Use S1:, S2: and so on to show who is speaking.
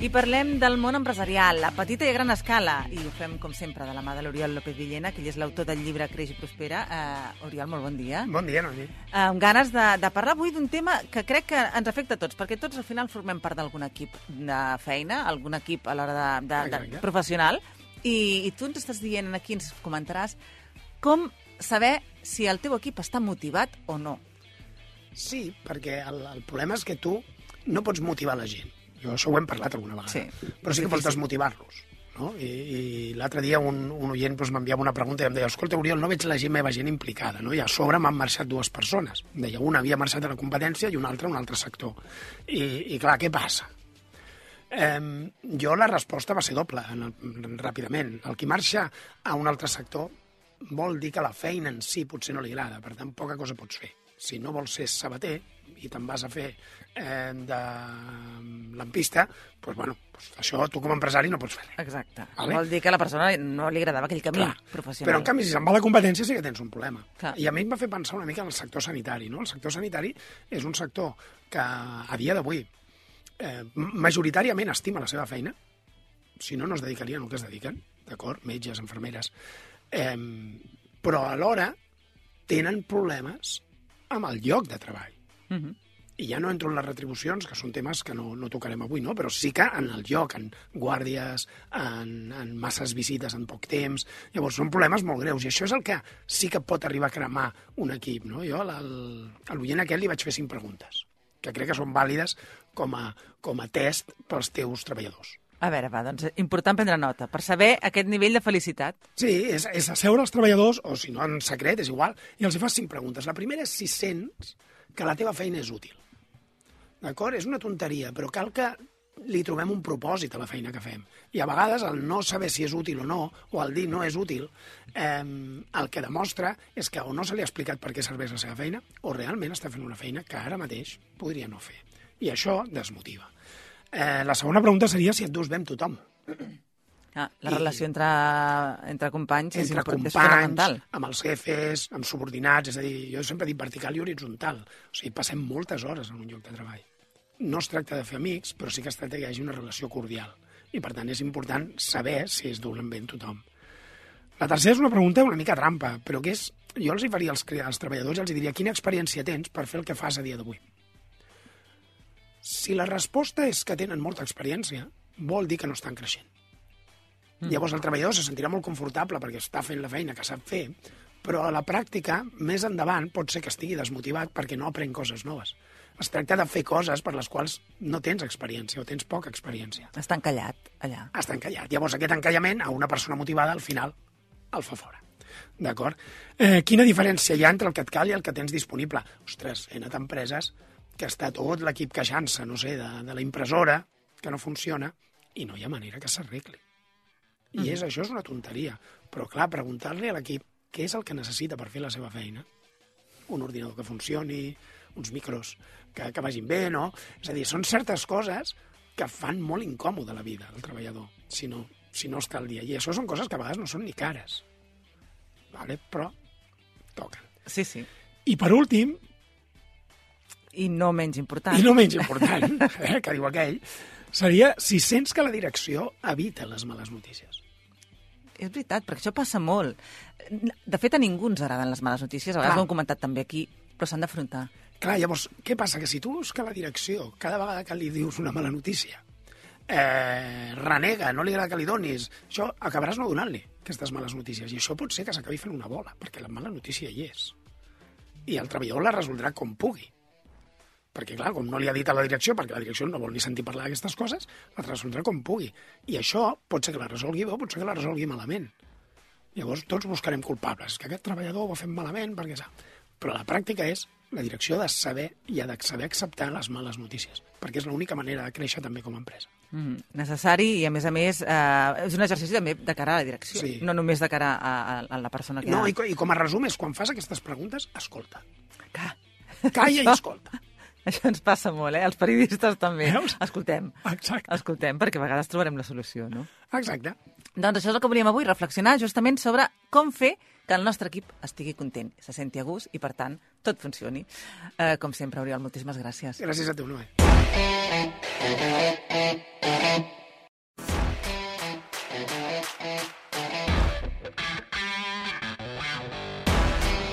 S1: I parlem del món empresarial, a petita i a gran escala, i ho fem, com sempre, de la mà de l'Oriol López Villena, que ell és l'autor del llibre Creix i Prospera. Uh, Oriol, molt bon dia.
S2: Bon dia, Noemi.
S1: Uh, amb ganes de, de parlar avui d'un tema que crec que ens afecta a tots, perquè tots al final formem part d'algun equip de feina, algun equip a l'hora de, de, de,
S2: Exacte.
S1: professional, i, i tu ens estàs dient aquí, ens comentaràs, com saber si el teu equip està motivat o no.
S2: Sí, perquè el, el problema és que tu no pots motivar la gent. Jo això ho hem parlat alguna vegada.
S1: Sí.
S2: Però sí que pots desmotivar-los. No? I, i l'altre dia un, un oient doncs, m'enviava una pregunta i em deia escolta, Oriol, no veig la gent, meva gent implicada. No? I a sobre m'han marxat dues persones. Deia, una havia marxat a la competència i una altra a un altre sector. I, i clar, què passa? Eh, jo la resposta va ser doble, en el, ràpidament. El qui marxa a un altre sector vol dir que la feina en si potser no li agrada, per tant, poca cosa pots fer. Si no vols ser sabater i te'n vas a fer eh, de lampista, doncs, bueno, doncs això tu com a empresari no pots fer res.
S1: Exacte.
S2: Vale.
S1: Vol dir que a la persona no li agradava aquell camí
S2: Clar,
S1: professional.
S2: Però, en canvi, si se'n va la competència sí que tens un problema.
S1: Clar.
S2: I a mi em va fer pensar una mica en el sector sanitari. No? El sector sanitari és un sector que, a dia d'avui, eh, majoritàriament estima la seva feina, si no, no es dedicarien al que es dediquen, d'acord? Metges, infermeres. Eh, però alhora tenen problemes amb el lloc de treball.
S1: Mhm.
S2: I ja no entro en les retribucions, que són temes que no, no tocarem avui, no? però sí que en el lloc, en guàrdies, en, en masses visites en poc temps... Llavors, són problemes molt greus, i això és el que sí que pot arribar a cremar un equip. No? Jo al, al oient aquest li vaig fer cinc preguntes, que crec que són vàlides com a, com a test pels teus treballadors.
S1: A veure, va, doncs important prendre nota, per saber aquest nivell de felicitat.
S2: Sí, és, és asseure els treballadors, o si no en secret, és igual, i els hi fas cinc preguntes. La primera és si sents que la teva feina és útil. D'acord? És una tonteria, però cal que li trobem un propòsit a la feina que fem. I a vegades el no saber si és útil o no, o el dir no és útil, eh, el que demostra és que o no se li ha explicat per què serveix la seva feina, o realment està fent una feina que ara mateix podria no fer. I això desmotiva. Eh, la segona pregunta seria si et dus bé amb tothom.
S1: Ah, la
S2: I-
S1: relació entre, entre companys és,
S2: entre
S1: és
S2: companys,
S1: fonamental.
S2: amb els jefes, amb subordinats, és a dir, jo sempre dic vertical i horitzontal. O sigui, passem moltes hores en un lloc de treball. No es tracta de fer amics, però sí que es tracta que hi hagi una relació cordial. I, per tant, és important saber si es donen bé amb tothom. La tercera és una pregunta una mica trampa, però que és... Jo els hi faria als, als treballadors i els diria quina experiència tens per fer el que fas a dia d'avui. Si la resposta és que tenen molta experiència, vol dir que no estan creixent. Mm. Llavors el treballador se sentirà molt confortable perquè està fent la feina que sap fer, però a la pràctica, més endavant, pot ser que estigui desmotivat perquè no aprèn coses noves. Es tracta de fer coses per les quals no tens experiència o tens poca experiència.
S1: Està encallat, allà.
S2: Està encallat. Llavors aquest encallament a una persona motivada al final el fa fora. D'acord? Eh, quina diferència hi ha entre el que et cal i el que tens disponible? Ostres, he anat a empreses que està tot l'equip queixant-se, no sé, de, de la impressora, que no funciona, i no hi ha manera que s'arregli. I és, això és una tonteria. Però, clar, preguntar-li a l'equip què és el que necessita per fer la seva feina, un ordinador que funcioni, uns micros que, que vagin bé, no? És a dir, són certes coses que fan molt incòmode la vida del treballador, si no, si no està al dia. I això són coses que a vegades no són ni cares, vale? però toquen.
S1: Sí, sí.
S2: I per últim,
S1: I no menys important.
S2: i no menys important, eh, que diu aquell, seria si sents que la direcció evita les males notícies.
S1: És veritat, perquè això passa molt. De fet, a ningú ens agraden les males notícies, a vegades
S2: Clar.
S1: ho hem comentat també aquí, però s'han d'afrontar.
S2: Clar, llavors, què passa? Que si tu veus que la direcció, cada vegada que li dius una mala notícia, eh, renega, no li agrada que li donis, això acabaràs no donant-li aquestes males notícies. I això pot ser que s'acabi fent una bola, perquè la mala notícia hi és. I el treballador la resoldrà com pugui. Perquè, clar, com no li ha dit a la direcció, perquè la direcció no vol ni sentir parlar d'aquestes coses, la resoldrà com pugui. I això pot ser que la resolgui bé o pot ser que la resolgui malament. Llavors tots buscarem culpables, que aquest treballador ho ha fet malament perquè sap. Però la pràctica és la direcció ha de saber i ha de saber acceptar les males notícies, perquè és l'única manera de créixer també com a empresa.
S1: Mm, necessari i, a més a més, eh, és un exercici també de cara a la direcció,
S2: Sí.
S1: no només de cara a, a, a la persona que...
S2: No, i, co- i com a resum és, quan fas aquestes preguntes, escolta.
S1: Ca-
S2: Calla i escolta.
S1: Això ens passa molt, eh? Els periodistes també.
S2: Veus?
S1: Escoltem.
S2: Exacte.
S1: Escoltem, perquè a vegades trobarem la solució, no?
S2: Exacte.
S1: Doncs això és el que volíem avui, reflexionar justament sobre com fer que el nostre equip estigui content, se senti a gust i, per tant, tot funcioni. Eh, com sempre, Oriol, moltíssimes gràcies.
S2: Gràcies a tu, Noé.